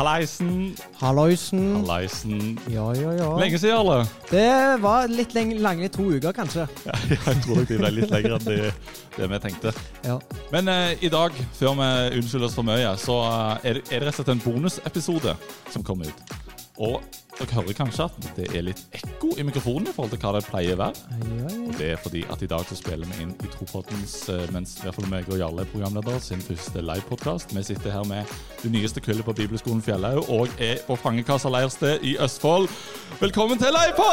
Hallaisen. Halloisen. Hallaisen. Ja, ja, ja. Lenge siden, alle. Det var litt lenge, lange to uker, kanskje. Ja, jeg tror nok de ble litt lenger enn det, det vi tenkte. Ja. Men eh, i dag, før vi unnskylder oss for mye, så eh, er, det, er det rett og slett en bonusepisode som kommer ut. Og dere hører kanskje at det er litt ekko i mikrofonen i forhold til hva det pleier å være. Ja, ja. Og det er fordi at i dag så spiller vi inn i Tropoddens, eh, mens i hvert fall meg og Jarle er programleder, sin første livepodkast. Vi sitter her med det nyeste kullet på Bibelskolen Fjellhaug og er på Fangekassa leirsted i Østfold. Velkommen til livepod!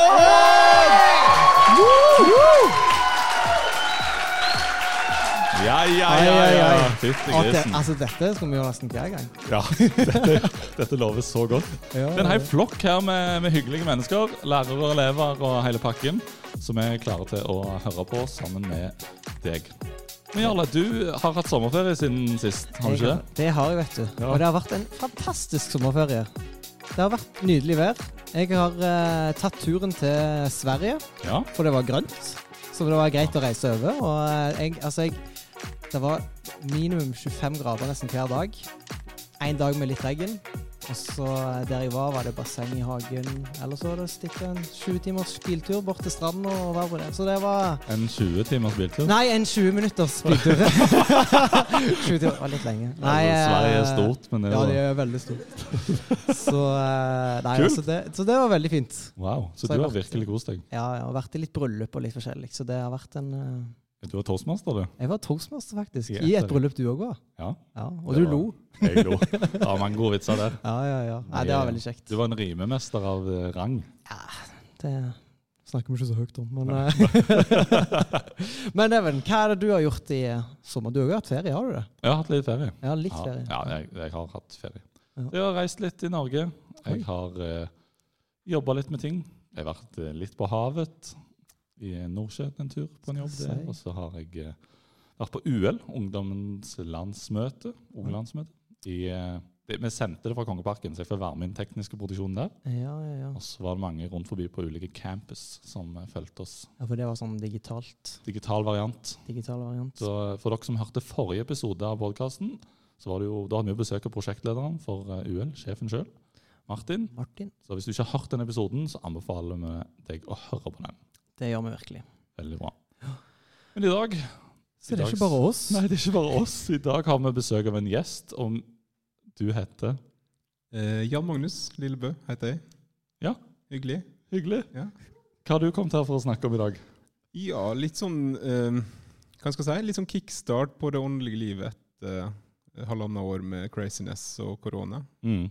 Ja, ja, ja. ja. ja. Fytti grisen. altså, dette skal vi gjøre nesten hver gang. Ja, dette, dette lover så godt. Ja, Det er en hel flokk her med, med hyggelige mennesker. Lærere og elever og hele pakken. Som er klare til å høre på sammen med deg. Men Jarle, du har hatt sommerferie siden sist, har du ikke det? Det har jeg, vet du. Ja. Og det har vært en fantastisk sommerferie. Det har vært nydelig vær. Jeg har uh, tatt turen til Sverige, Ja. for det var grønt. Så det var greit å reise over. Og eh, jeg, altså, jeg Det var minimum 25 grader nesten hver dag. En dag med litt regn. Og så der jeg var, var det basseng i hagen. Eller så var det å stikke en 20 timers biltur bort til stranden og være på det. Så det var En 20 timers biltur? Nei, en 20 minutters biltur. 20 timer var litt lenge. Nei, altså, Sverige er eh, stort, men det Ja, det er veldig stort. Så, eh, nei, altså det, så det var veldig fint. Wow. Så Så du har vært- virkelig kost deg. Ja, jeg har vært i litt bryllup og litt forskjellig, så det har vært en eh, Du var toastmaster, du. Jeg var toastmaster, faktisk. I et bryllup du òg var. Ja. Ja, og Det du var- lo. Jeg lo. Det var mange gode vitser der. Ja, ja, ja. Nei, det var veldig kjekt. Du var en rimemester av rang. Ja, Det snakker vi ikke så høyt om, men eh, Men Even, hva er det du har gjort i eh, sommer? Du har jo hatt ferie, har du det? Jeg har hatt litt ferie. Ja, litt ferie. Ja, jeg, jeg har hatt ferie. Ja. Jeg har reist litt i Norge. Jeg har uh, jobba litt med ting. Jeg har vært eh, litt på havet. I Nordsjøen en tur på en jobb der. Og så har jeg eh, vært på UL, ungdommens landsmøte. Ungelandsmøte. I, eh, vi sendte det fra Kongeparken, så jeg får være med i den tekniske produksjonen der. Ja, ja, ja. Og så var det mange rundt forbi på ulike campus som eh, fulgte oss. ja. For det var sånn digitalt. Digital variant. Digital variant. Så for dere som hørte forrige episode av podkasten, så var det jo, da hadde vi jo besøk av prosjektlederen for UL, sjefen sjøl, Martin. Martin, Så hvis du ikke har hørt den episoden, så anbefaler vi deg å høre på den. Det gjør vi virkelig. Veldig bra. Men i dag Så det er ikke bare oss. Nei, det er ikke bare oss. I dag har vi besøk av en gjest. Om du heter Eh, Jan Magnus Lillebø heter jeg. Ja. Hyggelig. Hyggelig. Ja. Hva har du kommet her for å snakke om i dag? Ja, litt sånn eh, Hva skal jeg si? Litt sånn kickstart på det åndelige livet etter eh, halvannet år med craziness og korona. Mm.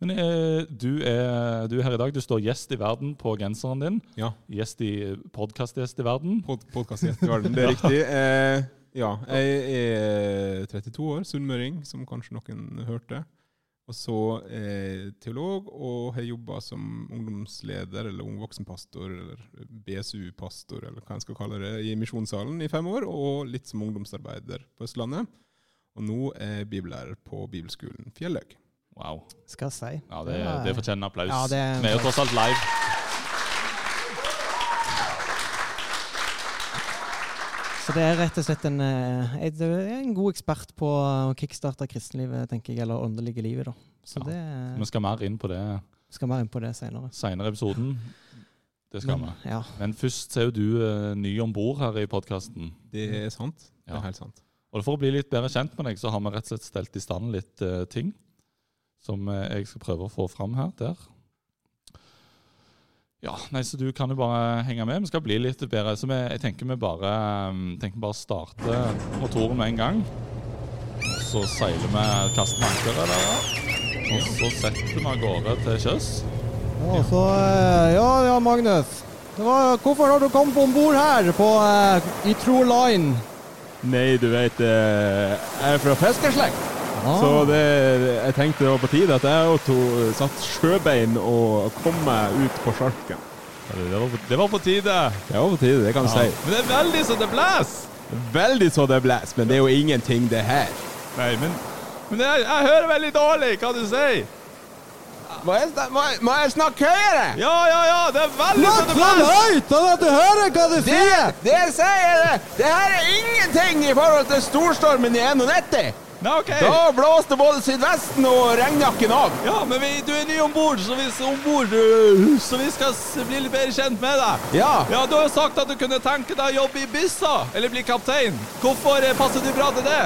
Men eh, du, er, du er her i dag. Du står gjest i verden på genseren din. Ja. Gjest i podkastgjest i verden. Pod Podkastgjest i verden, det er riktig. Eh, ja, jeg er 32 år, sunnmøring, som kanskje noen hørte. Og så eh, teolog, og har jobba som ungdomsleder eller ungvoksenpastor, eller BSU-pastor, eller hva en skal kalle det, i Misjonssalen i fem år, og litt som ungdomsarbeider på Østlandet. Og nå er jeg bibellærer på bibelskolen Fjellhaug. Wow. Skal jeg si. Ja, det, det fortjener applaus. Ja, det- Vi er jo tross alt live. Så det er rett og slett en, eh, det er en god ekspert på å kickstarte kristenlivet, tenker jeg, eller åndelige livet, da. Så Ja. det Vi skal mer inn på det skal mer inn på det senere. senere i episoden. Det skal Men, vi. ja. Men først så er jo du uh, ny om bord her i podkasten. Det er sant. Det Ja. er helt sant. Og for å bli litt bedre kjent med deg, så har vi rett og slett stelt i stand litt uh, ting som eh, jeg skal prøve å få fram her. Der. Ja, nei, så du kan jo bare henge med. Vi skal bli litt bedre. Så vi, jeg tenker vi bare, um, tenker bare starte motoren med en gang. Og så seiler vi, kaster vi ankeret der. Og så setter vi av gårde til sjøs. Ja, så, eh, ja, ja, Magnus. Det var, hvorfor har du kommet om bord her på, eh, i True Line? Nei, du vet, jeg er fra fiskerslekt. Ah. Så det, jeg tenkte det var på tide at jeg også satt sjøbein og kom meg ut på sjarken. Ja, Det var, på- det var på tide. Det var på tide, det kan du Ja. si. Men det er veldig så det blåser! Veldig så det blåser, men det er jo ingenting, det her. Nei, men, men jeg, jeg hører veldig dårlig hva du sier. Må jeg, må, jeg- må jeg snakke høyere? Ja, ja, ja, det er veldig så det Snakk høyt, sånn at du hører hva du sier! Det sier, jeg! det her er ingenting i forhold til storstormen i 91. Nei, okay. Da blåste både sydvesten og regnjakken av. Ja, men vi, du er ny om bord, så, så vi skal bli litt bedre kjent med deg. Ja. Ja, Du har jo sagt at du kunne tenke deg å jobbe i byssa, eller bli kaptein. Hvorfor eh, passer du bra til det?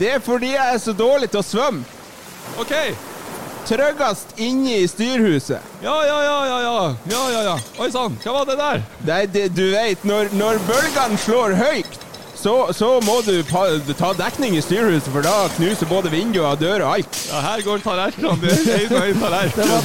Det er fordi jeg er så dårlig til å svømme. OK. Tryggest inne i styrhuset. Ja, ja, ja, ja. ja, ja, ja, ja. Oi sann, hva var det der? Nei, det, du vet, når, når bølgene slår høyt, så, så må du pa, ta dekning i styrhuset, for da knuser både vinduer, dører og alt. Ja, her går tallerkenene. Det er en og en tallerken.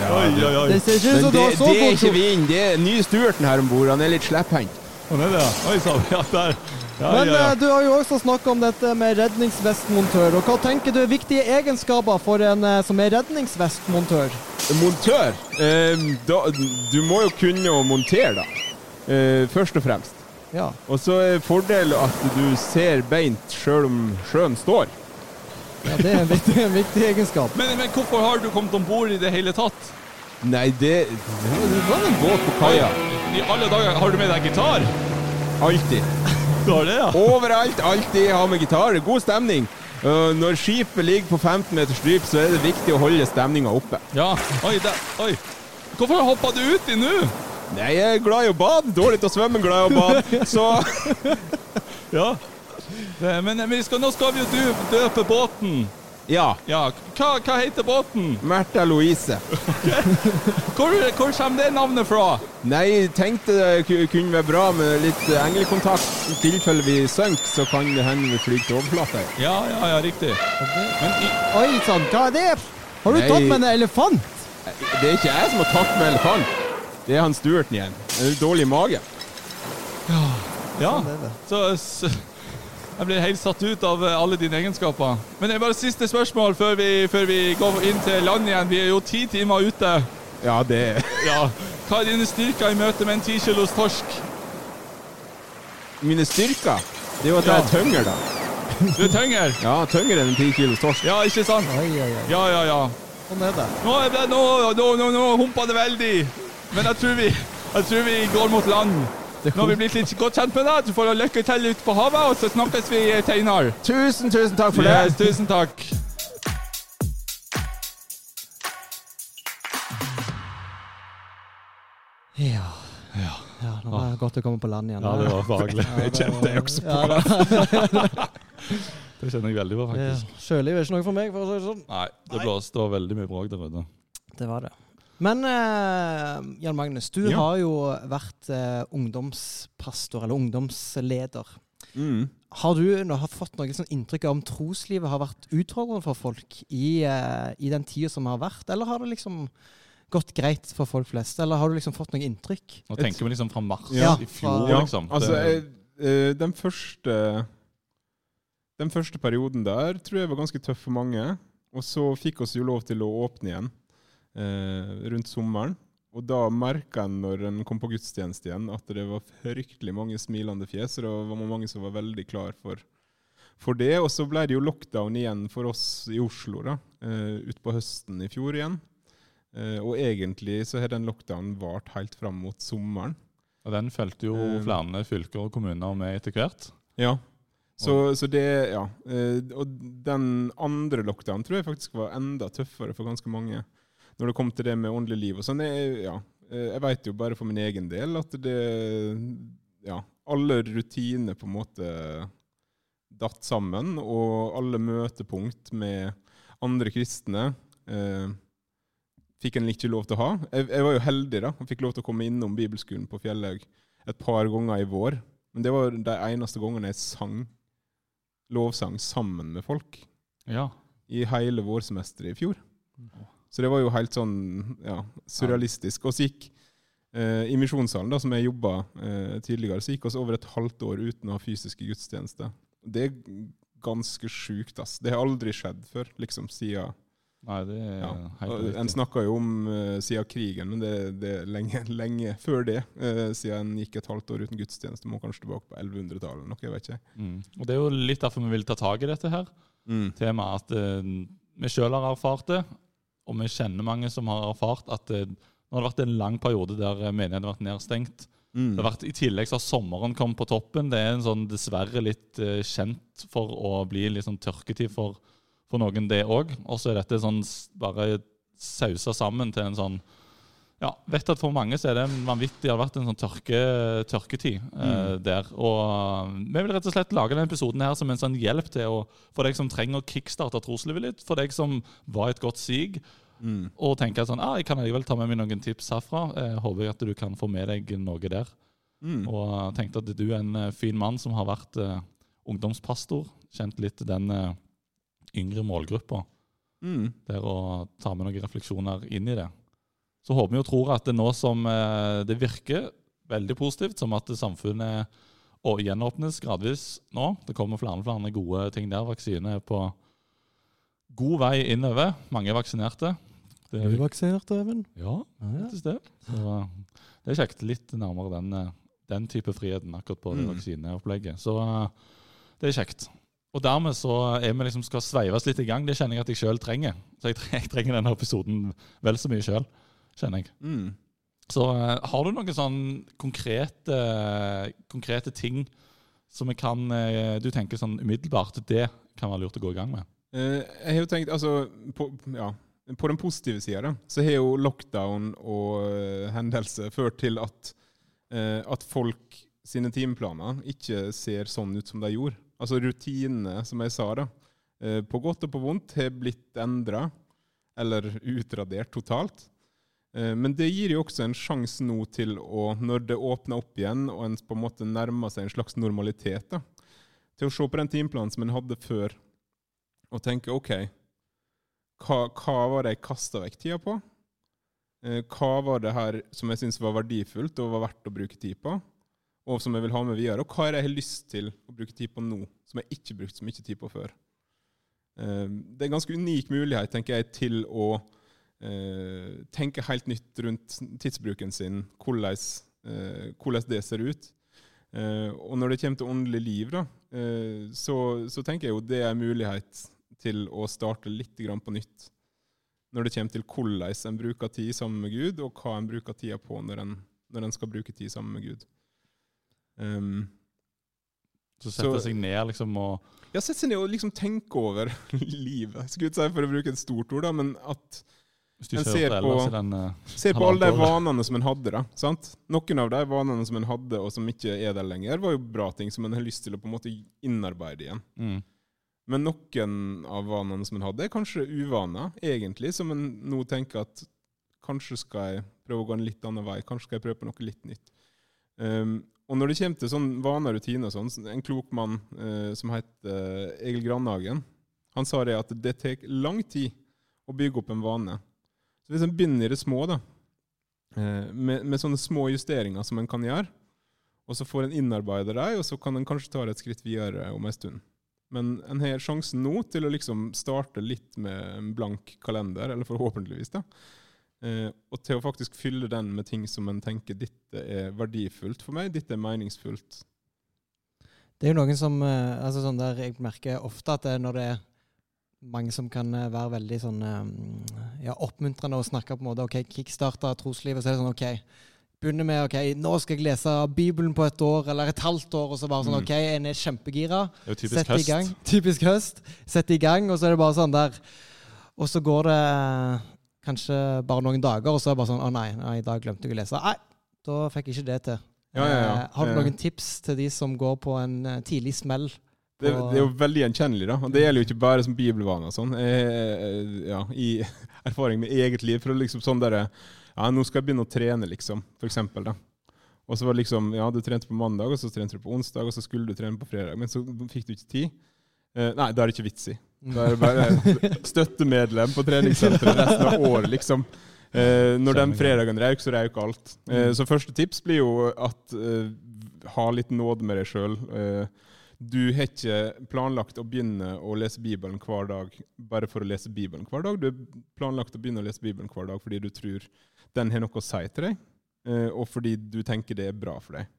Oi, oi, oi. Det ser ikke ut som du det, har så det er ikke vind, det er ny Stuarten her om bord. Han er litt slepphendt. Er det, ja. Oi sann. Ja, der. Ja, Men ja, ja. eh, du har jo også snakka om dette med redningsvestmontør. Og hva tenker du er viktige egenskaper for en eh, som er redningsvestmontør? Montør. Eh, da, du må jo kunne å montere, da. Eh, først og fremst. Ja. Og så er fordelen at du ser beint sjøl om sjøen står. ja det er en viktig, en viktig egenskap. Men, men hvorfor har du kommet om bord i det hele tatt? Nei, det, det var en båt på kaia. I alle dager, har du med deg gitar? Alltid. Du har det, ja? Overalt, alltid ha med gitar. God stemning. Uh, når skipet ligger på 15 meters dyp, så er det viktig å holde stemninga oppe. Ja. Oi, der. Oi. Hvorfor hoppa du uti nå? Nei, jeg er glad i å bade. Dårlig til å svømme, glad i å bade. Så Ja. Men, men vi skal, nå skal vi jo dø- døpe båten. ja. Ja, hva, hva heter båten? Märtha Louise. Hvor, hvor kommer det navnet fra? Nei, tenkte det kunne være bra med litt englekontakt. I tilfelle vi synker, så kan det hende vi flyr til overflata. Ja, ja, ja, riktig. Men i, Oi sann, hva er det? Har du Nei. tatt med en elefant? Det er ikke jeg som har tatt med elefant. Det er han Stuarten igjen. Dårlig i magen. ja, Sånn så, så Jeg blir helt satt ut av eh, alle dine egenskaper. Men det er bare siste spørsmål før vi, før vi går inn til land igjen. Vi er jo ti timer ute. Ja, det Ja. Hva er dine styrker i møte med en ti kilos torsk? Mine styrker. Det er jo at jeg er tyngre, da. Du er tyngre. Ja, tyngre enn 10 kilos torsk. Ja, ikke sant? Oi, oi, oi. Ja, ja, ja. Sånn er det, nå, nå, nå, nå humpa det veldig. Men jeg tror, vi, jeg tror vi går mot land. Nå har vi blitt litt godt kjent med deg. Du får ha lykke til ute på havet, og så snakkes vi seinere. Tusen, tusen takk for Yes, det. tusen takk. Ja. Ja, ja nå var det godt å komme på land igjen. ja det var behagelig. Ja, Jeg kjente det også på. Ja. Det kjenner jeg veldig på, Ja, faktisk. Sjøliv er ikke noe for meg, for å si det sånn. Nei, det blåste det var veldig mye bråk der ute. Det var det. Men uh, Jan Magnus, du Ja. har jo vært uh, ungdomspastor, eller ungdomsleder. Mm. Har du nå har fått noe sånn inntrykk av om troslivet har vært utfordrende for folk i, uh, i den tida som har vært, eller har det liksom gått greit for folk flest? Eller har du liksom fått noe inntrykk? Nå tenker vi liksom fra mars Ja, i fjor, Ja, liksom. altså, jeg, den første Den første perioden der tror jeg var ganske tøff for mange. Og så fikk oss jo lov til å åpne igjen rundt sommeren. Og da merka jeg når en kom på gudstjeneste igjen, at det var fryktelig mange smilende fjes. Og det var mange som var veldig klar for, for det. Og så ble det jo lockdown igjen for oss i Oslo da, eh, utpå høsten i fjor igjen. Eh, og egentlig så har den lockdownen vart helt fram mot sommeren. Og den fulgte jo Eh, flere fylker og kommuner med etter hvert. Ja. Så, så det, ja. Eh, Og den andre lockdownen tror jeg faktisk var enda tøffere for ganske mange. Når det kom til det med åndelig liv og sånn. Jeg, ja. Eh, jeg vet jo bare for min egen del at det Ja. Alle rutiner på en måte datt sammen, og alle møtepunkt med andre kristne eh, fikk en ikke lov til å ha. Jeg, jeg var jo heldig, da. og fikk lov til å komme innom bibelskolen på Fjellhaug et par ganger i vår. Men det var de eneste gangene jeg sang lovsang sammen med folk Ja. i hele vårsemesteret i fjor. Så det var jo helt sånn ja, surrealistisk. Og så gikk eh, i misjonssalen, da, som jeg jobba eh, tidligere, så gikk oss over et halvt år uten å ha fysiske gudstjenester. Det er ganske sjukt, ass. Det har aldri skjedd før, liksom, siden Nei, det er ja. helt riktig. En snakka jo om uh, siden krigen, men det, det er lenge, lenge før det. Uh, siden en gikk et halvt år uten gudstjeneste. Må kanskje tilbake på 1100-tallet. noe, jeg vet ikke. Mm. Og det er jo litt derfor vi vil ta tak i dette her. Mm. Temaet at uh, vi sjøl har erfart det, og vi kjenner mange som har erfart at det, nå har det vært en lang periode der eh, menigheten har vært nedstengt. Mm. Det har vært, I tillegg så har sommeren kommet på toppen. Det er en sånn dessverre litt uh, kjent for å bli litt sånn tørketid for, for noen, det òg. Og så er dette sånn bare sausa sammen til en sånn Ja, vet at for mange så er det vanvittig Det har vært en sånn tørke, tørketid eh, der. Og uh, vi vil rett og slett lage denne episoden her som en sånn hjelp til å, for deg som trenger å kickstarte troslivet litt, for deg som var et godt sig, Mm. og tenker sånn ah, jeg kan likevel ta med meg noen tips herfra. Eh, håper jeg at du kan få med deg noe der. Mm. Og tenkte at du er en eh, fin mann som har vært eh, ungdomspastor. Kjent litt den eh, yngre målgruppa Mm. der å ta med noen refleksjoner inn i det. Så håper vi og tror at det nå som eh, det virker veldig positivt, som at samfunnet og gjenåpnes gradvis nå. Det kommer flere og flere gode ting der. Vaksine er på god vei innover. Mange er vaksinerte. Det Er du vaksinert, Even? ja, faktisk det. Så uh, det er kjekt. Litt nærmere den, uh, den type friheten akkurat på det Mm. vaksineopplegget. Så uh, det er kjekt. Og dermed så er vi liksom skal sveives litt i gang. Det kjenner jeg at jeg sjøl trenger. Så jeg, jeg trenger denne episoden vel så mye sjøl, kjenner jeg. Mm. Så har du noen sånn konkrete, konkrete ting som jeg kan Du tenker sånn umiddelbart det kan være lurt å gå i gang med? Eh, jeg har jo tenkt, altså på, ja, på den positive sida, så har jo lockdown og eh, hendelser ført til at, eh, at folk sine timeplaner ikke ser sånn ut som de gjorde. Altså rutinene, som jeg sa, da, eh, på godt og på vondt, har blitt endra eller utradert totalt. Men det gir jo også en sjanse nå til å, når det åpner opp igjen, og en på en måte nærmer seg en slags normalitet, da, til å se på den timeplanen som en hadde før, og tenke OK, hva, hva var det jeg kasta vekk tida på? Eh, Hva var det her som jeg syns var verdifullt og var verdt å bruke tid på? Og som jeg vil ha med videre? Og hva er det jeg har lyst til å bruke tid på nå, som jeg ikke brukte så mye tid på før? Eh, Det er en ganske unik mulighet, tenker jeg, til å eh, tenke helt nytt rundt tidsbruken sin, hvordan, eh, hvordan det ser ut. Eh, og når det kommer til åndelig liv, da, så, så tenker jeg jo det er en mulighet til å starte litt grann på nytt. Når det kommer til hvordan en bruker tid sammen med Gud, og hva en bruker tida på når en, når en skal bruke tid sammen med Gud. Um, Så sette seg ned liksom og ja, sette seg ned og liksom tenke over livet. Skulle ikke si for å bruke et stort ord, da, men at En ser på- den eh, Se på alle de vanene som en hadde. da, sant? Noen av de vanene som en hadde, og som ikke er der lenger, var jo bra ting som en har lyst til å på en måte innarbeide igjen. mm. Men noen av vanene som en hadde, er kanskje uvaner, egentlig, som en nå tenker at kanskje skal jeg prøve å gå en litt annen vei, kanskje skal jeg prøve på noe litt nytt. Um, og når det kommer til sånn vaner og rutiner sånn, en klok mann uh, som heter eh, Egil Grandhagen, han sa det at det tar lang tid å bygge opp en vane. Så hvis en begynner i det små, da, uh, med, med sånne små justeringer som en kan gjøre, og så får en innarbeide dem, og så kan en kanskje ta det et skritt videre om en stund. Men en har sjansen nå til å liksom starte litt med en blank kalender, eller forhåpentligvis, da. Eh, og til å faktisk fylle den med ting som en tenker dette er verdifullt for meg, dette er meningsfullt. Det er jo noen som eh, altså sånn der Jeg merker ofte at det når det er mange som kan eh, være veldig sånn eh, ja, oppmuntrende å snakke på en måte OK, kickstarta troslivet, så er det sånn OK. Begynner med OK, nå skal jeg lese Bibelen på et år eller et halvt år, og så bare sånn Mm. OK, en er kjempegira. Det er jo typisk Sett i høst. gang. Typisk høst. Sett i gang, og så er det bare sånn der Og så går det kanskje bare noen dager, og så er det bare sånn Å nei, nei, i dag glemte jeg å lese. Nei, da fikk jeg ikke det til. Ja, ja, ja. Eh, har du noen tips til de som går på en eh, tidlig smell? Det, det er jo veldig gjenkjennelig, da. Og det gjelder jo ikke bare som bibelvaner og sånn. Eh, ja, I erfaring med eget liv. For liksom sånn der, Ja, nå skal jeg begynne å trene, liksom. For eksempel, da. Og så var det liksom Ja, du trente på mandag, og så trente du på onsdag, og så skulle du trene på fredag. Men så fikk du ikke tid. Eh, nei, da er det ikke vits i. Da er det bare støttemedlem på treningssenteret resten av året, liksom. Eh, når den fredagen røyk, så røyk alt. Eh, Mm. så første tips blir jo at eh, ha litt nåde med deg sjøl. Eh, du har ikke planlagt å begynne å lese Bibelen hver dag bare for å lese Bibelen hver dag. Du har planlagt å begynne å lese Bibelen hver dag fordi du tror den har noe å si til deg, eh, og fordi du tenker det er bra for deg.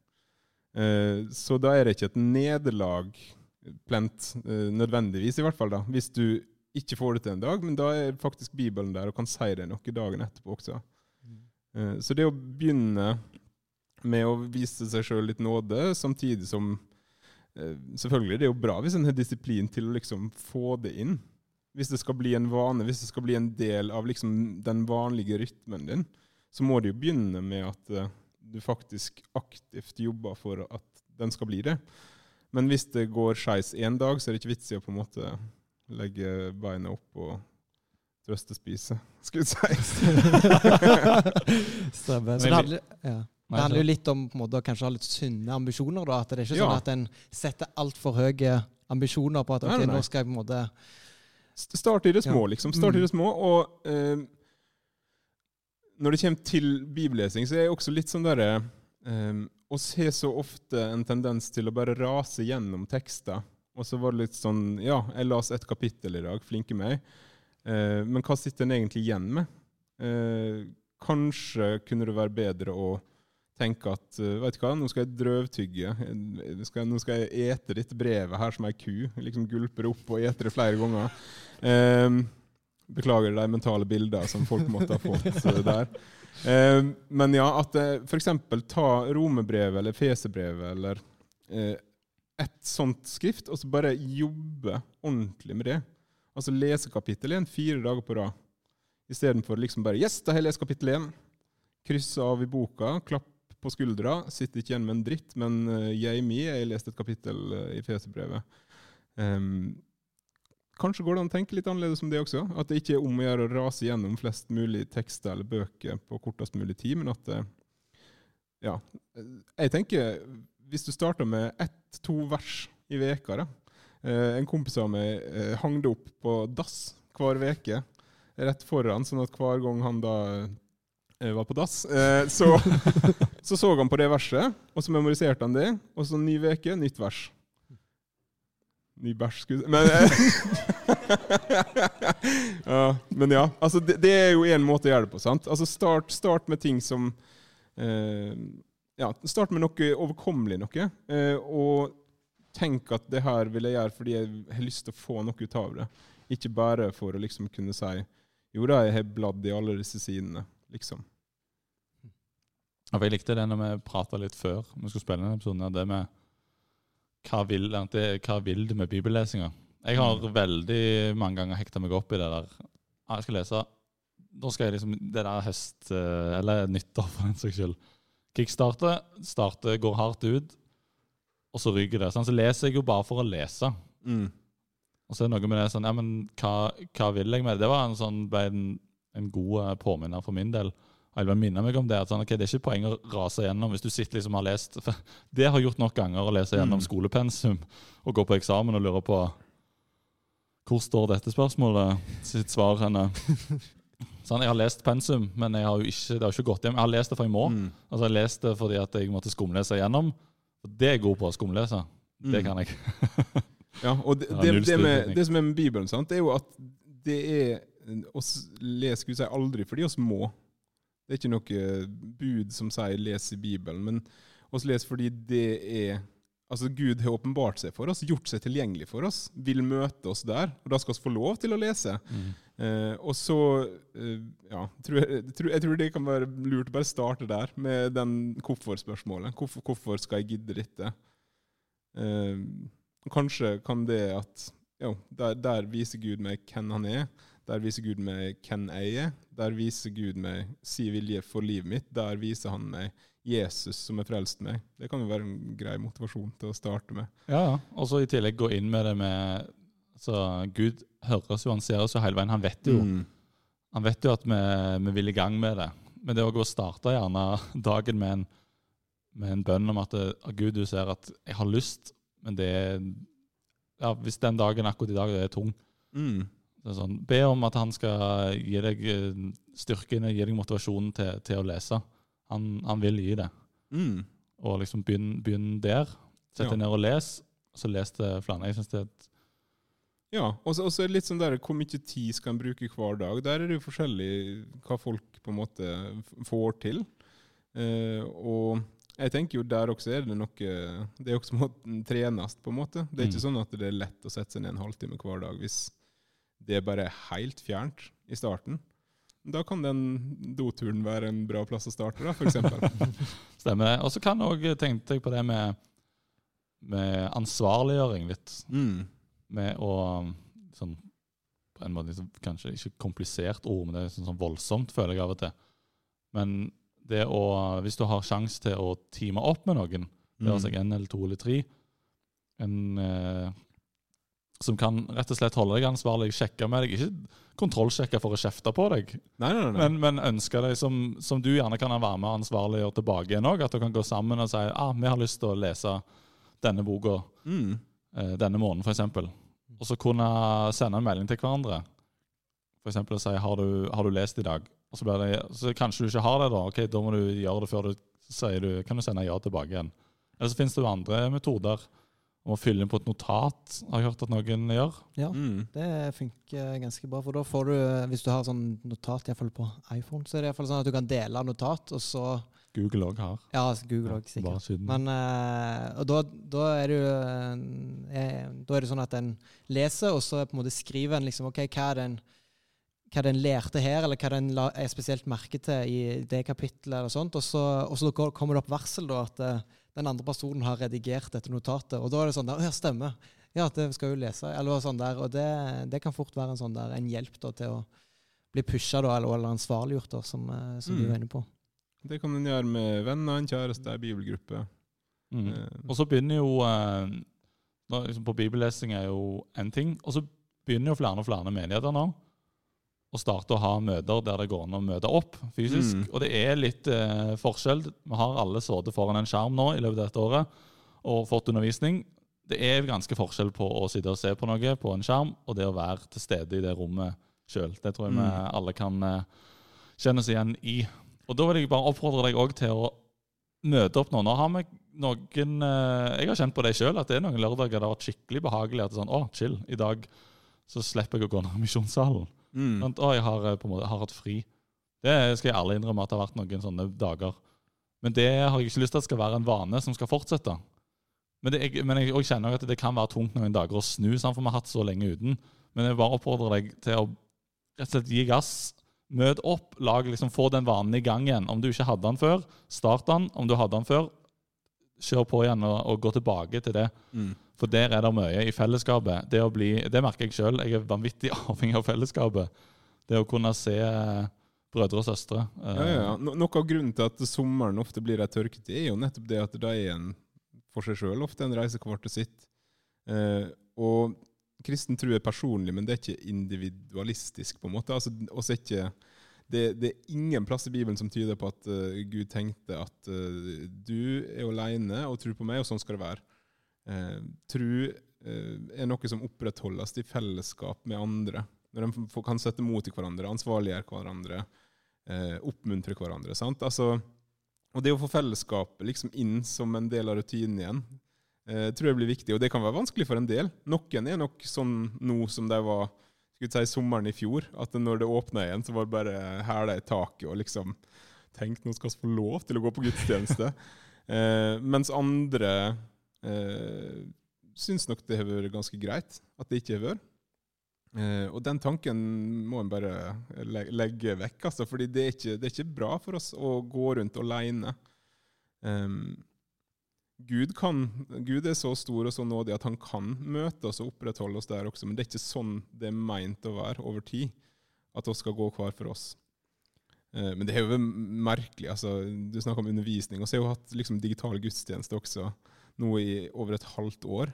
Eh, så da er det ikke et nederlag plent, eh, nødvendigvis, i hvert fall, da, hvis du ikke får det til en dag, men da er faktisk Bibelen der og kan si deg noe dagen etterpå også. Så det å begynne med å vise seg sjøl litt nåde, samtidig som Selvfølgelig det er jo bra hvis en har disiplin til å liksom få det inn. Hvis det skal bli en vane, hvis det skal bli en del av liksom den vanlige rytmen din, så må det jo begynne med at eh, du faktisk aktivt jobber for at den skal bli det. Men hvis det går skeis én dag, så er det ikke vits i å på en måte legge beina opp og trøstespise, skulle jeg si. Stemmer. Så det handler, ja. Det handler jo litt om på en måte, å kanskje ha litt sunne ambisjoner. da, At det er ikke Ja. sånn at en setter altfor høye ambisjoner på at ok, nei, nei. nå skal jeg på en måte Start i det små, Ja. liksom. Start i det små. Og eh, når det kommer til bibellesing, så er jeg også litt sånn derre eh, oss har så ofte en tendens til å bare rase gjennom tekster. Og så var det litt sånn Ja, jeg las et kapittel i dag, flinke meg. Eh, men hva sitter en egentlig igjen med? Eh, kanskje kunne det være bedre å tenke at eh, vet du hva, nå skal jeg drøvtygge. Nå skal, nå skal jeg ete dette brevet her som ei ku. Liksom gulper opp og eter det flere ganger. Eh, beklager de mentale bilder som folk måtte ha fått eh, der. Eh, men ja, at eh, f.eks. ta Romebrevet eller Fesebrevet eller eh, et sånt skrift, og så bare jobbe ordentlig med det. Altså lese kapittel 1 fire dager på rad. Istedenfor liksom bare Yes, da har jeg lest kapittel 1. Krysse av i boka, klapp på skuldra. Sitter ikke igjen med en dritt, men uh, jeg mi, jeg har lest et kapittel eh, i Fesebrevet. Um, kanskje går det an å tenke litt annerledes om det også. At det ikke er om å gjøre å rase gjennom flest mulig tekster eller bøker på kortest mulig tid, men at det, Ja. Jeg tenker, hvis du starter med ett-to vers i veka da. Eh, en kompis av meg eh, hang det opp på dass hver veke rett foran, sånn at hver gang han da eh, var på dass, eh, så, så så han på det verset, og så memoriserte han det, og så ny veke, nytt vers. Ny bæsj. Men, eh, ja, men ja, altså det, det er jo én måte å gjøre det på. sant? Altså Start, start med ting som eh, Ja, start med noe overkommelig noe. Eh, og tenk at det her vil jeg gjøre fordi jeg har lyst til å få noe ut av det. Ikke bare for å liksom kunne si jo da, jeg har bladd i alle disse sidene, liksom. Jeg likte det når vi prata litt før vi skulle spille denne episoden, det med hva vil, det, hva vil du med bibellesinga? Jeg har veldig mange ganger hekta meg opp i det der. Ah, jeg skal lese Da skal jeg liksom Det der høst... eh, Eller nyttår, for den saks skyld. Kickstarter, starter, går hardt ut, og så ryker det. Sånn, så leser jeg jo bare for å lese. Mm. Og så er det noe med det sånn Ja, men hva, hva vil jeg med det? Det var en sånn, ble en, en god eh, påminner for min del. Vil bare meg om det. at sånn, okay, Det er ikke poeng å rase gjennom hvis du sitter liksom har lest for Det har gjort nok ganger, å lese gjennom Mm. skolepensum og gå på eksamen og lure på Hvor står dette spørsmålet sitt svar henne? Sånn, Jeg har lest pensum, men jeg har jo ikke, det har ikke gått hjem. Jeg har lest det for jeg må. Mm. Altså, Jeg leste lest det fordi at jeg måtte skumlese gjennom. Det er jeg god på å skumlese. Det Mm. kan jeg. Ja, og det, det, det, med, det som er med Bibelen, sant, det er jo at det er oss leser Gud sier aldri fordi oss må. Det er ikke noe bud som sier 'les i Bibelen', men oss leser fordi det er Altså Gud har åpenbart seg for oss, gjort seg tilgjengelig for oss, vil møte oss der. Og da skal vi få lov til å lese. Eh, og så eh, ja, tror jeg, tror, jeg tror det kan være lurt å bare starte der, med den hvorfor-spørsmålet. Hvorfor, hvorfor skal jeg gidde dette? Eh, kanskje kan det at jo, der, der viser Gud meg hvem han er. Der viser Gud meg hvem jeg er. Der viser Gud meg sin vilje for livet mitt. Der viser han meg Jesus som har frelst meg. Det kan jo være en grei motivasjon til å starte med. Ja, ja. Og så i tillegg gå inn med det med Så Gud hører oss jo, han ser oss jo hele veien. Han vet jo, Mm. han vet jo at vi, vi vil i gang med det. Men det å gå og starte gjerne dagen med en, med en bønn om at det, Gud, du ser at jeg har lyst, men det er ja, Hvis den dagen akkurat i dag er tung, Mm. Så sånn, be om at han skal gi deg styrken og gi deg motivasjonen til, til å lese. Han, han vil gi det. Mm. Og liksom begynn, begynn der. Sett Ja. deg ned og les. Og så les det flere. Jeg synes det er et Ja, og så er det litt sånn der hvor mye tid skal en bruke hver dag. Der er det jo forskjellig hva folk på en måte får til. Eh, og jeg tenker jo der også er det noe Det er også må trenes, på en måte. Det er ikke Mm. sånn at det er lett å sette seg ned en halvtime hver dag hvis det er bare helt fjernt i starten. Da kan den doturen være en bra plass å starte, da, eksempel. Stemmer det. Og så kan òg tenkte jeg på det med, med ansvarliggjøring litt. Mm. Med å sånn, På en måte liksom, kanskje ikke komplisert ord, men det er sånn, sånn voldsomt, føler jeg av og til. Men det å Hvis du har sjanse til å teame opp med noen, det være seg en eller to eller tre, en eh, som kan rett og slett holde deg ansvarlig, sjekke med deg. Ikke kontrollsjekke for å kjefte på deg, Nei, nei, nei. men, men ønske deg som, som du gjerne kan være med ansvarlig og tilbake igjen òg. At du kan gå sammen og si ah, vi har lyst til å lese denne boka Mm. eh, denne måneden, f.eks. Og så kunne sende en melding til hverandre. Eksempel å si har du, har du lest i dag? Og så, blir det, så kanskje du ikke har det, da. Ok, Da må du gjøre det før du sier du, kan du sende ja tilbake igjen. Eller så finnes det jo andre metoder. Om å fylle inn på et notat, har jeg hørt at noen gjør. Ja, Mm. det funker ganske bra. For da får du, hvis du har sånn notat i fall på iPhone, så er det i hvert fall sånn at du kan dele notat, og så Google òg har. Ja, Google òg, sikkert. Bare siden. Men eh, Og da, da er det jo eh, Da er det sånn at en leser, og så på en måte skriver en liksom OK, hva er den hva den lærte her, eller hva den la, er spesielt merke til i det kapittelet, eller sånt, og så, og så kommer det opp varsel da at eh, den andre personen har redigert dette notatet, og da er det sånn der, «Å, ja, stemmer, ja, det skal jo lese, eller sånn der, og det, det kan fort være en sånn der, en hjelp da til å bli pusha da, eller, eller ansvarliggjort da, som, som mm. du er var inne på. Det kan en gjøre med venner, en kjæreste, en bibelgruppe. Mm. Eh, Og så begynner jo eh, nå, liksom På bibellesing er jo én ting. Og så begynner jo flere og flere menigheter nå å starte å ha møter der det går an å møte opp fysisk. Mm. Og det er litt eh, forskjell. Vi har alle sittet foran en skjerm nå i løpet av dette året og fått undervisning. Det er ganske forskjell på å sitte og se på noe på en skjerm og det å være til stede i det rommet sjøl. Det tror jeg vi Mm. alle kan eh, kjenne oss igjen i. Og da vil jeg bare oppfordre deg òg til å møte opp nå. Nå har vi noen eh, Jeg har kjent på det sjøl, at det er noen lørdager det har vært skikkelig behagelig. At det er sånn, å, chill, i dag så slipper jeg å gå ned i misjonssalen. Mm. Sant? Å, jeg har eh, på en måte har hatt fri. Det skal jeg ærlig innrømme at det har vært noen sånne dager. Men det har jeg ikke lyst til at skal være en vane som skal fortsette. Men, det, jeg, men jeg jeg, kjenner at det kan være tungt noen dager å snu, sånn, for vi har hatt så lenge uten. Men jeg bare oppfordrer deg til å rett og slett gi gass. Møt opp, lag liksom, få den vanen i gang igjen. Om du ikke hadde den før, start den. Om du hadde den før, kjør på igjen og, og gå tilbake til det. Mm. For der er det mye i fellesskapet. Det, bli, det merker jeg sjøl. Jeg er vanvittig avhengig av fellesskapet. Det å kunne se eh, brødre og søstre. eh, Ja, ja. No, noe av grunnen til at sommeren ofte blir ei tørketid, er jo nettopp det at det er en for seg sjøl ofte en reise hvert til sitt. Eh, og kristen tro er personlig, men det er ikke individualistisk, på en måte. Altså, er ikke, det, det er ingen plass i Bibelen som tyder på at uh, Gud tenkte at uh, du er alene og tror på meg, og sånn skal det være. Uh, tro eh, er noe som opprettholdes i fellesskap med andre. Når de kan sette mot til hverandre, ansvarliggjøre hverandre, eh, oppmuntre hverandre. sant? Altså, og det å få fellesskapet liksom inn som en del av rutinen igjen, eh, tror jeg blir viktig. Og det kan være vanskelig for en del. Noen er nok sånn nå som de var skulle si sommeren i fjor, at når det åpna igjen, så var det bare hæla i taket og liksom Tenk, nå skal vi få lov til å gå på gudstjeneste. eh, mens andre eh, syns nok det har vært ganske greit at det ikke har vært. Eh, og den tanken må en bare le legge vekk, altså, fordi det er, ikke, det er ikke bra for oss å gå rundt alene. Um, Gud, kan, Gud er så stor og så nådig at han kan møte oss og opprettholde oss der også, men det er ikke sånn det er meint å være over tid, at oss skal gå hver for oss. Eh, men det er jo merkelig. altså, Du snakker om undervisning. og så har jo hatt liksom, digital gudstjeneste også nå i over et halvt år.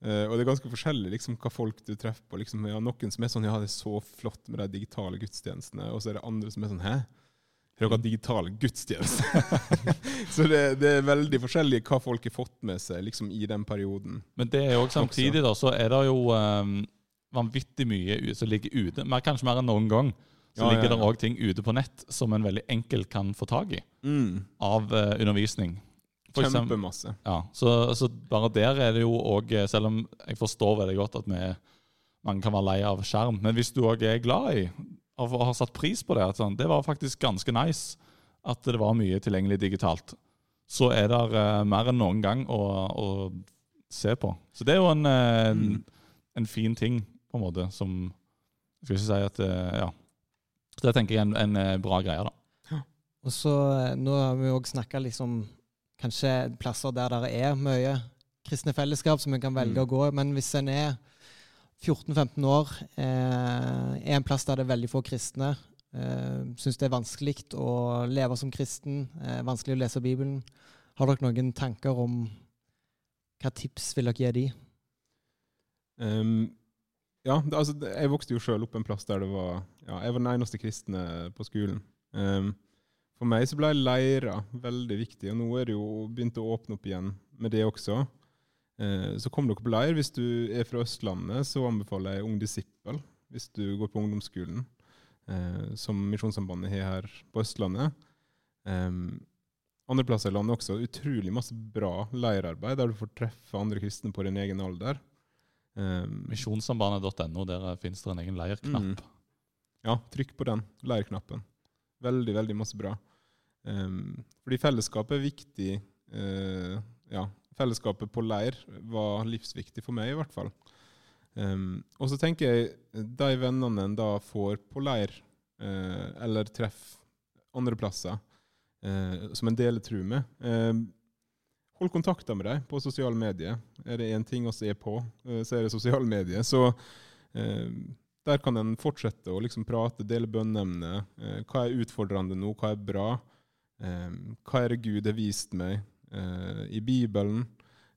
Uh, og det er ganske forskjellig liksom, hva folk du treffer på. Liksom, ja, noen som er sånn Ja, det er så flott med de digitale gudstjenestene. Og så er det andre som er sånn Hæ? Har dere hatt digitale gudstjenester? så det, det er veldig forskjellig hva folk har fått med seg liksom, i den perioden. Men det er jo samtidig da, så er det jo um, vanvittig mye som ligger ute. Mer, kanskje mer enn noen gang. Så Ja, ja, ligger det ja. òg ting ute på nett som en veldig enkelt kan få tak i Mm. av uh, undervisning. Kjempemasse. Ja, så, så bare der er det jo òg Selv om jeg forstår veldig godt at vi, mange kan være lei av skjerm, men hvis du òg er glad i og har satt pris på det, at sånn, det var faktisk ganske nice at det var mye tilgjengelig digitalt, så er det uh, mer enn noen gang å, å se på. Så det er jo en, uh, en, Mm. en fin ting, på en måte, som skal ikke si at uh, Ja. Så det tenker jeg er en, en eh, bra greie. da. Og så eh, Nå har vi òg snakka liksom kanskje plasser der det er mye kristne fellesskap som en kan velge Mm. å gå i, men hvis en er 14-15 år, eh, er en plass der det er veldig få kristne, eh, syns det er vanskelig å leve som kristen, eh, vanskelig å lese Bibelen, har dere noen tanker om hva tips vil dere gi de? Um, ja, det, altså, jeg vokste jo sjøl opp en plass der det var ja, Jeg var den eneste kristne på skolen. Ehm, for meg så ble leirer veldig viktig, og nå er det jo begynt å åpne opp igjen med det også. Eh, så kom dere på leir. Hvis du er fra Østlandet, så anbefaler jeg Ung Disippel hvis du går på ungdomsskolen, eh, som Misjonssambandet har her på Østlandet. Um, andre plasser i landet også utrolig masse bra leirarbeid, der du får treffe andre kristne på din egen alder. Um, Misjonssambandet.no, der finnes det en egen leirknapp. Mm. ja, trykk på den leirknappen. Veldig, veldig masse bra. Um, fordi fellesskapet er viktig. eh, ja, fellesskapet på leir var livsviktig for meg, i hvert fall. Um, og så tenker jeg de vennene en da får på leir, eh, eller treff andre plasser, eh, som en deler tru med eh, Hold kontakter med dem på sosiale medier. Er det én ting vi er på, så er det sosiale medier. Så der kan en fortsette å liksom prate, dele bønneemner. Hva er utfordrende nå? Hva er bra? Eh, hva er det Gud har vist meg eh, i Bibelen?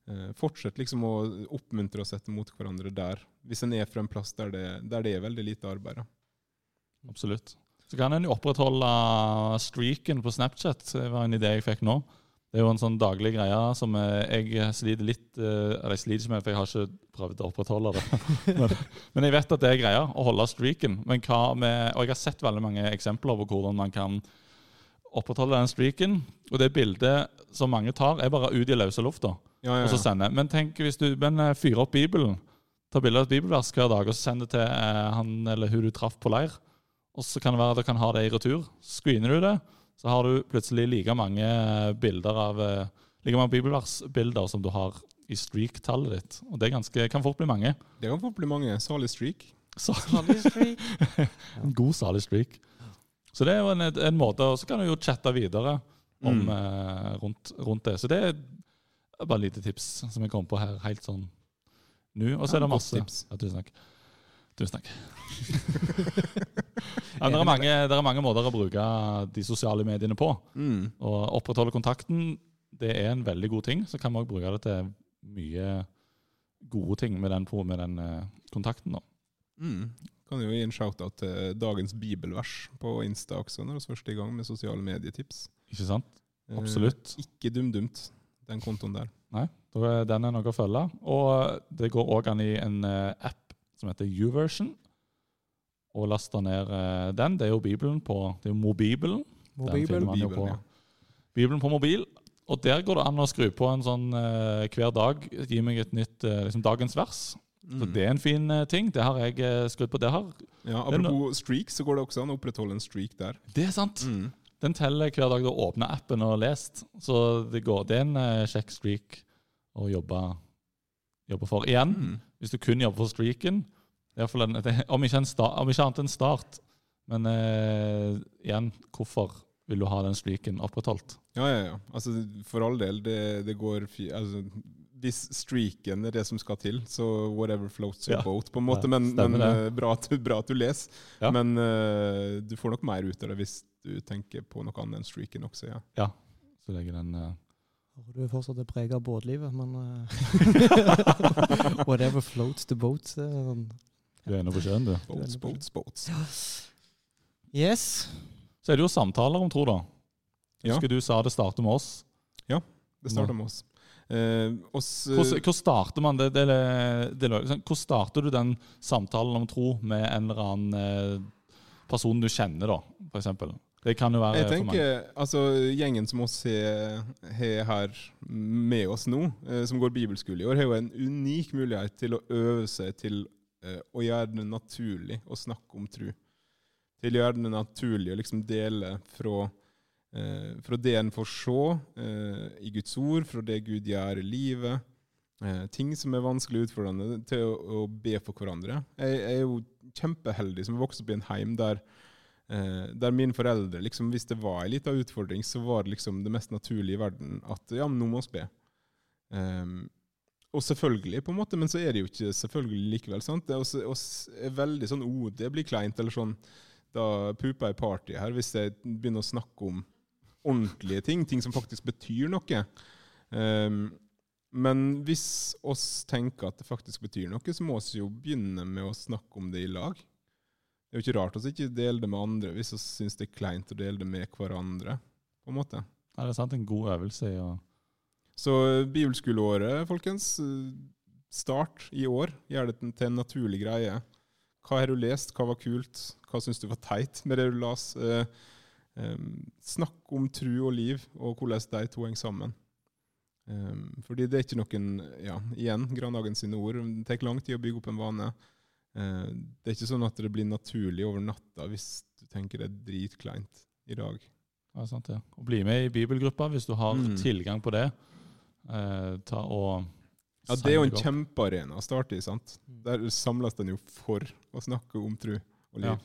Eh, fortsett liksom å oppmuntre og sette mot hverandre der, hvis en er fra en plass der det, der det er veldig lite arbeid. Absolutt. Så kan en jo opprettholde streaken på Snapchat. Det var en idé jeg fikk nå. Det er jo en sånn daglig greie som jeg sliter litt eh, Eller jeg sliter ikke med, for jeg har ikke prøvd å opprettholde det. men, men jeg vet at det er greia, å holde streaken. Men hva med, og jeg har sett veldig mange eksempler på hvordan man kan opprettholde den streaken. Og det bildet som mange tar, er bare ut i løse lufta. Ja, ja, og så ja. sende. Men tenk hvis du men, eh, fyrer opp Bibelen, tar bilde av et bibelvers hver dag og så sender det til eh, han eller hun du traff på leir. Og så kan det være at du kan ha det i retur. Screener du det, så har du plutselig like mange eh, bilder av eh, like mange bibelversbilder som du har i streak-tallet ditt. Og det er ganske, kan fort bli mange. Det kan fort bli mange. Salig streak. Salig streak. en god salig streak. Så det er jo en, en måte, og så kan du jo chatte videre om, Mm. eh, rundt, rundt det. Så det er bare et lite tips som jeg kom på her helt sånn nå. Og så Ja, er det masse. tips. Ja, tusen takk. Tusen takk. ja, det, er mange, det er mange måter å bruke de sosiale mediene på. Mm. Å opprettholde kontakten det er en veldig god ting. Så kan vi òg bruke det til mye gode ting med den, med den eh, kontakten. Mm. Kan jo gi en shout-out til dagens bibelvers på Insta også, når vi først er i gang med sosiale medietips. Ikke sant? Eh, Absolutt. ikke dumdumt, den kontoen der. Nei, er den er noe å følge. Og det går òg an i en eh, app som heter YouVersion. Og laster ned eh, den. Det er jo Bibelen på Det er jo Mobibelen. Den man jo Bibelen, på ja. Bibelen på mobil. Og der går det an å skru på en sånn eh, hver dag. Gi meg et nytt eh, liksom dagens vers. Så Mm. det er en fin eh, ting. Det har jeg eh, skrudd på. Det har ja, apropos streak, så går det også an å opprettholde en streak der. Det er sant! Mm. Den teller hver dag du åpner appen og har lest. Så det, går, det er en eh, kjekk streak å jobbe, jobbe for. Igjen, Mm. hvis du kun jobber for streaken i hvert fall en, det, om, ikke en sta, om ikke annet enn start. Men uh, igjen, hvorfor vil du ha den streaken opprettholdt? Ja, ja, ja. Altså, for all del, det, det går fi, altså, Hvis streaken er det som skal til, så whatever floats your Ja. boat, på en måte. Men ja, men eh, bra, at, du- bra at du leser. Ja. Men uh, du får nok mer ut av det hvis du tenker på noe annet enn streaken også, ja. Så legger den Uh, Du er fortsatt preget av båtlivet, men uh, Whatever floats the boat. eh, sånn. Du er inne på sjøen, du. Boats, boats, boats. Yes. Så er det jo samtaler om tro, da. Ja. Husker du sa det starter med oss. Ja, Det starter med oss. Eh, oss Hvordan, hvor starter man det, det, det, sånn, starter du den samtalen om tro med en eller annen eh, person du kjenner, da, f.eks.? Det kan jo være Jeg tenker, altså Gjengen som oss har her med oss nå, eh, som går bibelskole i år, har jo en unik mulighet til å øve seg til eh, å gjøre det naturlig å snakke om tro. Til å gjøre det naturlig å liksom dele fra, fra det en får se eh, i Guds ord, fra det Gud gjør i livet. Eh, ting som er vanskelig utfordrende, til å, å be for hverandre. Jeg, jeg er jo kjempeheldig som har vokst opp i en heim der Eh, der mine foreldre, liksom, hvis det var en liten utfordring, så var det liksom det mest naturlige i verden at ja, men nå må vi be. Um, og selvfølgelig, på en måte, men så er det jo ikke selvfølgelig likevel. sant? Det er, også, også, er veldig sånn oh, det blir kleint, eller sånn Da puper jeg party her, hvis jeg begynner å snakke om ordentlige ting, ting som faktisk betyr noe. Um, men hvis oss tenker at det faktisk betyr noe, så må vi jo begynne med å snakke om det i lag. Det er jo ikke rart vi ikke deler det med andre hvis vi syns det er kleint å dele det med hverandre. på en måte. Ja, det er sant, en god øvelse i å Så eh, bibelskoleåret, folkens. eh, Start i år. Gjør det til en naturlig greie. Hva har du lest? Hva var kult? Hva syns du var teit med det du las? Eh, em, snakk om tru og liv, og hvordan de to henger sammen. Em, fordi det er ikke noen ja, Igjen, Grandhagen sine ord. Det tar lang tid å bygge opp en vane. Eh, det er ikke sånn at det blir naturlig over natta hvis du tenker det er dritkleint i dag. Ja, sant, ja. Og bli med i bibelgruppa hvis du har Mm. tilgang på det. Eh, ta og Ja, Det er jo en kjempearena å starte i. sant? Der samles den jo for å snakke om tru og liv. Ja.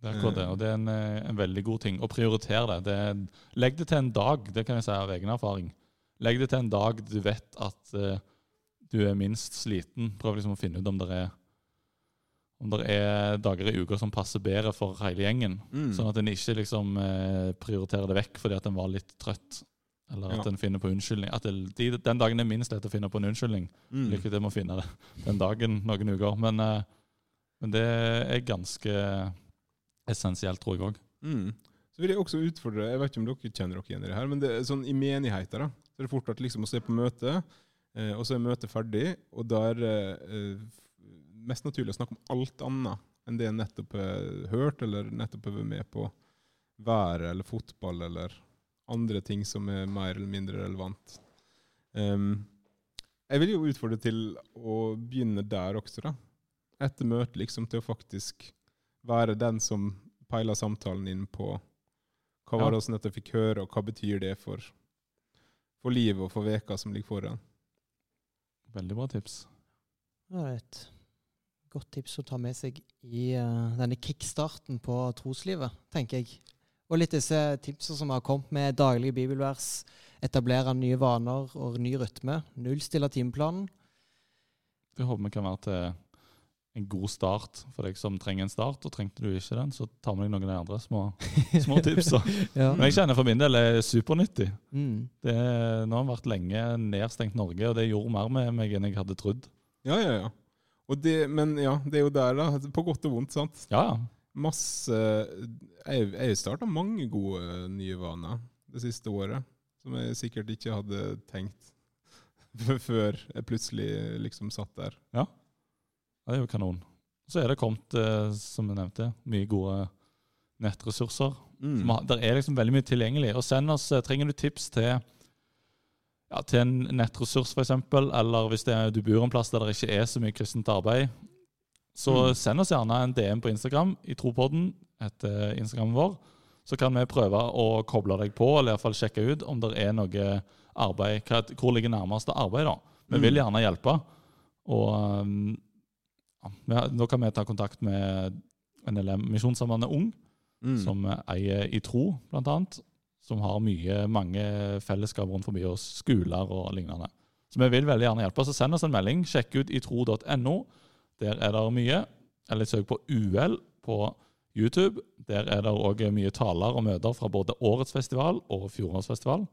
Det er akkurat det, og det er en, eh, en veldig god ting. Å prioritere det. det legg det til en dag, det kan jeg si av egen erfaring. Legg det til en dag du vet at uh, du er minst sliten. Prøv liksom å finne ut om det er om det er dager i uka som passer bedre for hele gjengen. Mm. Sånn at en ikke liksom eh, prioriterer det vekk fordi at en var litt trøtt. Eller at Ja. en finner på unnskyldning. At det, de, den dagen er minst lett å finne på en unnskyldning. Mm. Lykke til med å finne det den dagen noen uker. Men, men det er ganske essensielt, tror jeg òg. Mm. Så vil jeg også utfordre Jeg vet ikke om dere kjenner dere igjen i det her, men det er sånn i menigheter da, så er det fort at liksom å se på møte, eh, og så er møtet ferdig, og da er det eh, mest naturlig å snakke om alt annet enn det en nettopp har hørt, eller nettopp har vært med på været eller fotball eller andre ting som er mer eller mindre relevant. Um, jeg vil jo utfordre til å begynne der også, da. Etter møtet, liksom, til å faktisk være den som peiler samtalen inn på hva var Ja. det som dette fikk høre, og hva betyr det for, for livet og for veka som ligger foran. Veldig bra tips. Det er et godt tips å ta med seg i uh, denne kickstarten på troslivet, tenker jeg. Og litt disse tipsene som har kommet med daglige bibelvers, etablere nye vaner og ny rytme, nullstille timeplanen. Det håper vi kan være til en god start for deg som trenger en start. Og trengte du ikke den, så ta med deg noen av de andre små, små tipsa. Ja. Men jeg kjenner for min del er supernyttig. Mm. Det, nå har det vært lenge nedstengt Norge, og det gjorde mer med meg enn jeg hadde trodd. Ja, ja, ja. Og det, men ja, det er jo der, da. På godt og vondt, sant. Ja, ja. Masse Jeg har starta mange gode nye vaner det siste året, som jeg sikkert ikke hadde tenkt før jeg plutselig liksom satt der. Ja, det er jo kanon. Så er det kommet, eh, som jeg nevnte, mye gode nettressurser. Mm. Det er liksom veldig mye tilgjengelig. Og send oss, eh, Trenger du tips til ja, til en nettressurs, f.eks., eller hvis det er, du bor en plass der det ikke er så mye kristent arbeid, så Mm. send oss gjerne en DM på Instagram i Tropodden, etter Instagrammen vår. Så kan vi prøve å koble deg på, eller i fall sjekke ut om det er noe arbeid. Hvor ligger nærmeste arbeid, da? Vi Mm. vil gjerne hjelpe. Og um, ja, nå kan vi ta kontakt med NLM Misjonssambandet Ung, Mm. som eier I Tro, blant annet. Som har mye, mange fellesskap rundt forbi oss, skoler og lignende. Så vi vil veldig gjerne hjelpe. Så send oss en melding. Sjekk ut itro.no. Der er det mye. Eller søk på UL på YouTube. Der er det òg mye taler og møter fra både årets festival og fjorårets festival.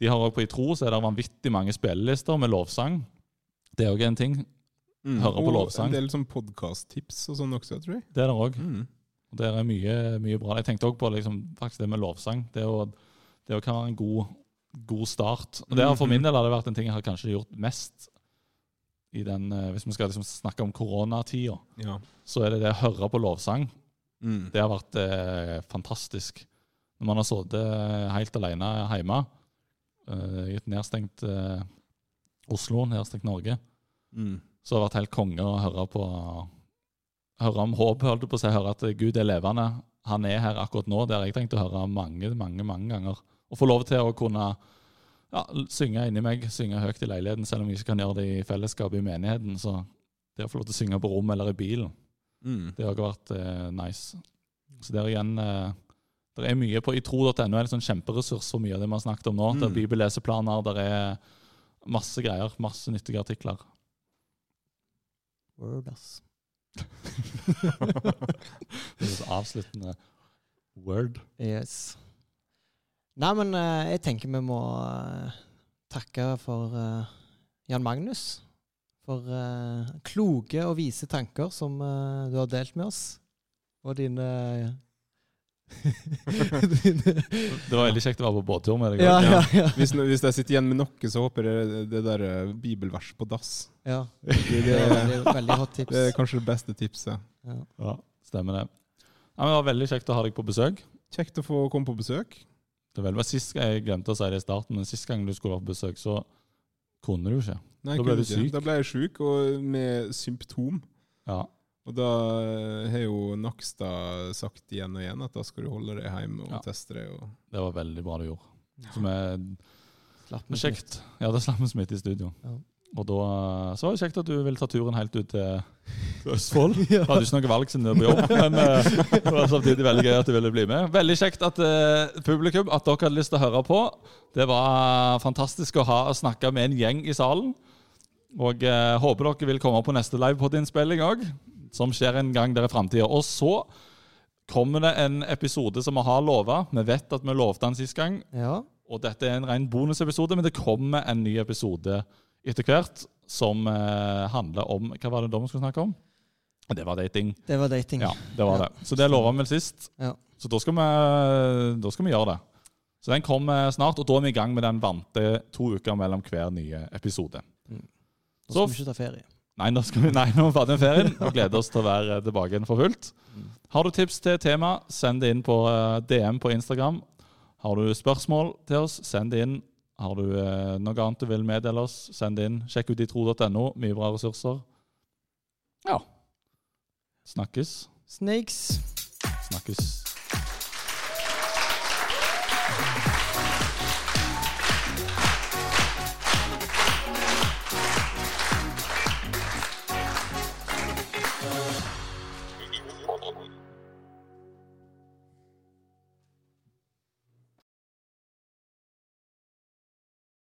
De har også På Itro så er det vanvittig mange spillelister med lovsang. Det er òg en ting. Mm. hører på og lovsang. en del sånn podkast-tips og sånn også, tror jeg. Det er det òg. Mm. Og Der er mye, mye bra. Jeg tenkte også på liksom, faktisk det med lovsang. Det, å, det å kan være en god, god start. Og det har For Mhm. min del har det vært en ting jeg har kanskje gjort mest i den, eh, Hvis vi skal liksom snakke om koronatida, Ja. så er det det å høre på lovsang. Mm. Det har vært eh, fantastisk. Når man har sittet helt alene hjemme eh, i et nedstengt eh, Oslo, nedstengt Norge, Mm. Så har det vært helt konge å høre på Høre om håp, holdt jeg på å si. Høre at Gud er levende. Han er her akkurat nå. Det har jeg tenkt å høre mange, mange mange ganger. Og få lov til å kunne ja, synge inni meg, synge høyt i leiligheten, selv om jeg ikke kan gjøre det i fellesskap i menigheten. Så det å få lov til å synge på rommet eller i bilen, Mm. det har også vært eh, nice. Så der igjen eh, Det er mye på itro.no. er en sånn kjemperessurs for mye av det vi har snakket om nå. Det er Mm. bibelleseplaner, det er masse greier. Masse nyttige artikler. Word, ass. Det er så avsluttende word. Yes. Nei, men uh, jeg tenker vi må uh, takke for uh, Jan Magnus. For kloke og vise tanker som du har delt med oss. Og dine Det var veldig kjekt å være på båttur med deg. Ja, ja, ja. Hvis, hvis jeg sitter igjen med noe, så håper jeg det der eh, bibelvers på dass. ja. Det, Det det, er veldig, veldig hot tips. det er kanskje det beste tipset. Ja. Ja, stemmer det. Ja, men det var veldig kjekt å ha deg på besøk. Kjekt å få komme på besøk. Det var sist Jeg glemte å si det i starten, men sist gang du skulle være på besøk, så kunne du ikke. Nei, Da ble du syk. Da ble jeg syk, og med symptom. Ja, Og da eh, har jo Nakstad sagt igjen og igjen at da skal du holde deg hjemme og Ja. teste deg. Og Det var veldig bra du gjorde. Som er Slapp med kjekt. Ja, det slapp vi smitte i studio. Ja. Og da så var det kjekt at du ville ta turen helt ut til Østfold. Ja. Du hadde ikke noe valg siden du er på jobb, men eh, det var samtidig veldig gøy at du ville bli med. Veldig kjekt at uh, publikum, at dere hadde lyst til å høre på. Det var fantastisk å ha snakke med en gjeng i salen. Og uh, håper dere vil komme på neste livepod-innspilling òg, som skjer en gang der i framtida. Og så kommer det en episode som vi har lova. Vi vet at vi lovte den sist gang. Ja. Og dette er en ren bonusepisode, men det kommer en ny episode etter hvert som eh, handler om Hva var det da vi skulle snakke om? Det var dating. Det var dating. Ja, det var det. Så det lova vi vel sist. Ja. Så da skal, vi, da skal vi gjøre det. Så den kommer snart, og da er vi i gang med den vante to uker mellom hver nye episode. Nå Da skal vi ikke ta ferie. Nei, nå, skal vi, nei, nå er vi ferdig med ferien og gleder oss til å være tilbake igjen for fullt. Har du tips til tema, send det inn på eh, DM på Instagram. Har du spørsmål til oss, send det inn. Har du eh, noe annet du vil meddele oss, send det inn. Sjekk ut itro.no. Mye bra ressurser. Ja. Snakkes. Snakes. Snakkes.